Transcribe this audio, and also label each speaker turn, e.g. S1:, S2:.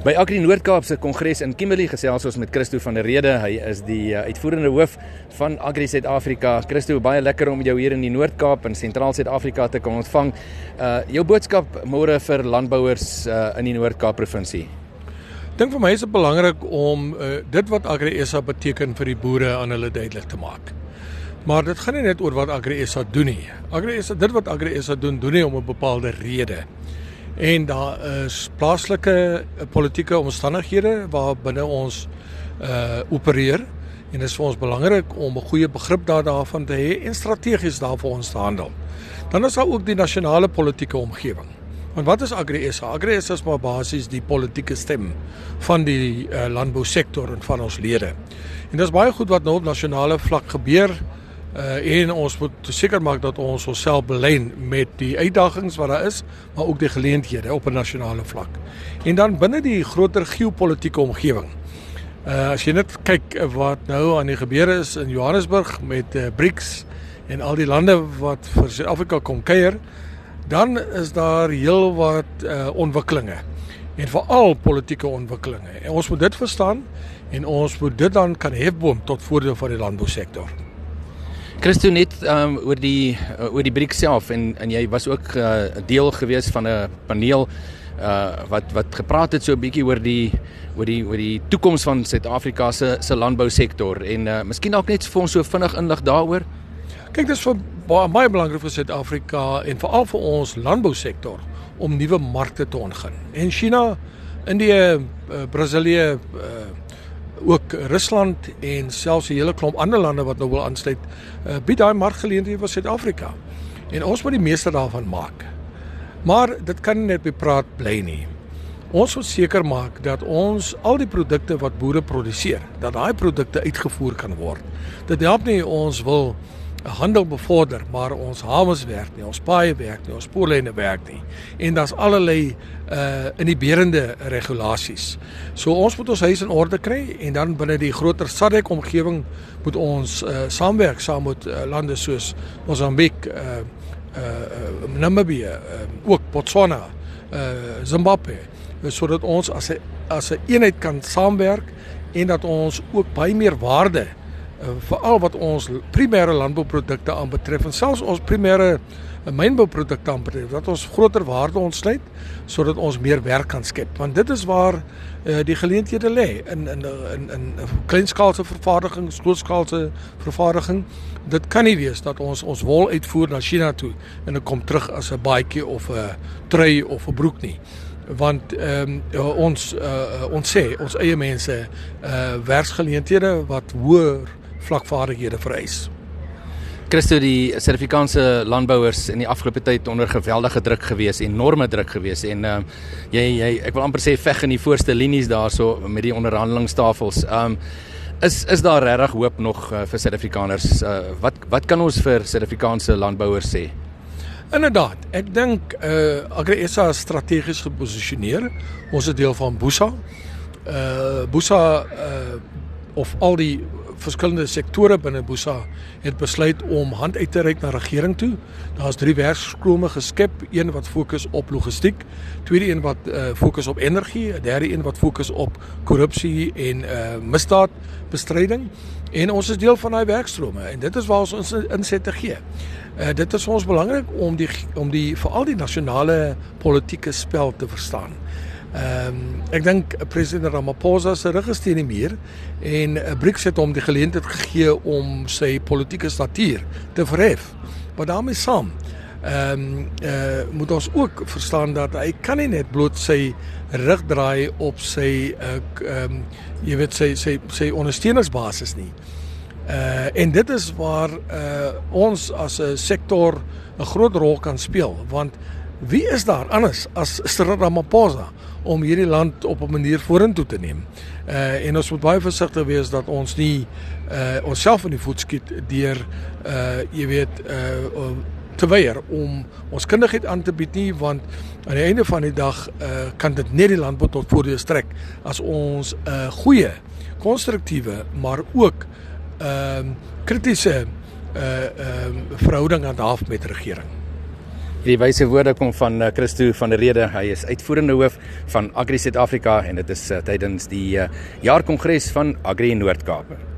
S1: By Agri Noord-Kaap se Kongres in Kimberley gesels ons met Christo van der Rede. Hy is die uh, uitvoerende hoof van Agri Suid-Afrika. Christo, baie lekker om jou hier in die Noord-Kaap in Sentraal Suid-Afrika te kan ontvang. Uh jou boodskap môre vir landbouers uh, in die Noord-Kaap provinsie.
S2: Dink vir my is dit belangrik om uh, dit wat Agri SA beteken vir die boere aan hulle duidelik te maak. Maar dit gaan nie net oor wat Agri SA doen nie. Agri SA dit wat Agri SA doen, doen nie om 'n bepaalde rede en daar is plaaslike eh, politieke omstandighede waar binne ons uh opereer en dit is vir ons belangrik om 'n goeie begrip daarvan te hê en strategies daarvoor ons te handel. Dan is daar ook die nasionale politieke omgewing. Want wat is Agri SA? Agri SA is maar basies die politieke stem van die uh, landbousektor en van ons lede. En dit is baie goed wat nou op nasionale vlak gebeur uh en ons moet seker maak dat ons onsself belyn met die uitdagings wat daar is, maar ook die geleenthede op 'n nasionale vlak. En dan binne die groter geopolitiese omgewing. Uh as jy net kyk wat nou aan die gebeure is in Johannesburg met uh, BRICS en al die lande wat vir Suid-Afrika kom kuier, dan is daar heelwat uh ontwikkelinge en veral politieke ontwikkelinge. En ons moet dit verstaan en ons moet dit dan kan hefboom tot voordeel van die landbousektor.
S1: Christo net um, oor die uh, oor die briek self en en jy was ook 'n uh, deel gewees van 'n paneel uh wat wat gepraat het so 'n bietjie oor die oor die oor die toekoms van Suid-Afrika se se landbousektor en uh miskien dalk net vir ons so vinnig inlig daaroor.
S2: Kyk dis vir baie, baie belangrik vir Suid-Afrika en veral vir ons landbousektor om nuwe markte te ontgin. En China, Indië, uh, Brasilië, uh ook Rusland en selfs 'n hele klomp ander lande wat nou wil aansluit, uh, bied daai markgeleenthede vir Suid-Afrika. En ons moet die meeste daarvan maak. Maar dit kan net by praat bly nie. Ons moet seker maak dat ons al die produkte wat boere produseer, dat daai produkte uitgevoer kan word. Dit help nie ons wil handel bevorder, maar ons hawens werk nie, ons paaie werk nie, ons spoorlyne werk nie. En daar's allerlei uh inhiberende regulasies. So ons moet ons huis in orde kry en dan binne die groter SADC omgewing moet ons uh saamwerk saam met uh, lande soos Mosambiek, uh uh Namibië, uh, ook Botswana, uh Zimbabwe, sodat ons as 'n as 'n eenheid kan saamwerk en dat ons ook baie meer waarde uh, veral wat ons primêre landbouprodukte aanbetref en selfs ons primêre uh, mynbouprodukte aanbetref dat ons groter waarde ontsluit sodat ons meer werk kan skep want dit is waar uh, die geleenthede lê in in in in kleinskaalse vervaardiging, grootskaalse vervaardiging. Dit kan nie wees dat ons ons wol uitvoer na China toe en dit kom terug as 'n baadjie of 'n trui of 'n broek nie want ehm um, ons uh, ons sê ons eie mense uh werksgeleenthede wat hoër vlakvaardighede vereis.
S1: Christo die Suid-Afrikaanse landbouers in die afgelope tyd onder geweldige druk gewees, enorme druk gewees en ehm uh, jy jy ek wil amper sê veg in die voorste linies daarso met die onderhandelingstafels. Ehm um, is is daar regtig hoop nog uh, vir Suid-Afrikaners? Uh, wat wat kan ons vir Suid-Afrikaanse landbouers sê?
S2: Inderdaad, ek dink uh Agri SA is strategies geposisioneer. Ons is deel van Busa. Uh Busa uh of al die verskillende sektore binne Busa het besluit om hand uit te reik na regering toe. Daar's drie werkskrome geskep, een wat fokus op logistiek, tweede een wat uh, fokus op energie, 'n derde een wat fokus op korrupsie en uh, misdaadbestryding. En ons is deel van daai werkstrome en dit is waar ons ons insette gee. Uh, dit is vir ons belangrik om die om die veral die nasionale politieke spel te verstaan. Ehm um, ek dink president Ramaphosa se rug is teen die muur en uh, BRICS het hom die geleentheid gegee om sy politieke statuur te verhef. Maar daarmee saam ehm um, eh uh, moet ons ook verstaan dat hy kan nie net bloot sy rug draai op sy eh, ehm uh, um, jy weet sy sy sy ondersteuningsbasis nie. Uh en dit is waar uh ons as 'n sektor 'n groot rol kan speel want wie is daar anders as Cyril Ramaphosa om hierdie land op 'n manier vorentoe te neem. Uh en ons moet baie versigtig wees dat ons nie uh onsself in die voet skiet deur uh jy weet uh te weier om ons kundigheid aan te bied nie want aan die einde van die dag uh kan dit net die landbou tot voordeel strek as ons 'n uh, goeie konstruktiewe maar ook ehm uh, kritiese uh ehm uh, verhouding aan daaf met regering.
S1: Die wyse woorde kom van uh, Christo van der Rede. Hy is uitvoerende hoof van Agri Suid-Afrika en dit is uh, tydens die uh, jaarkongres van Agri Noord-Kaap.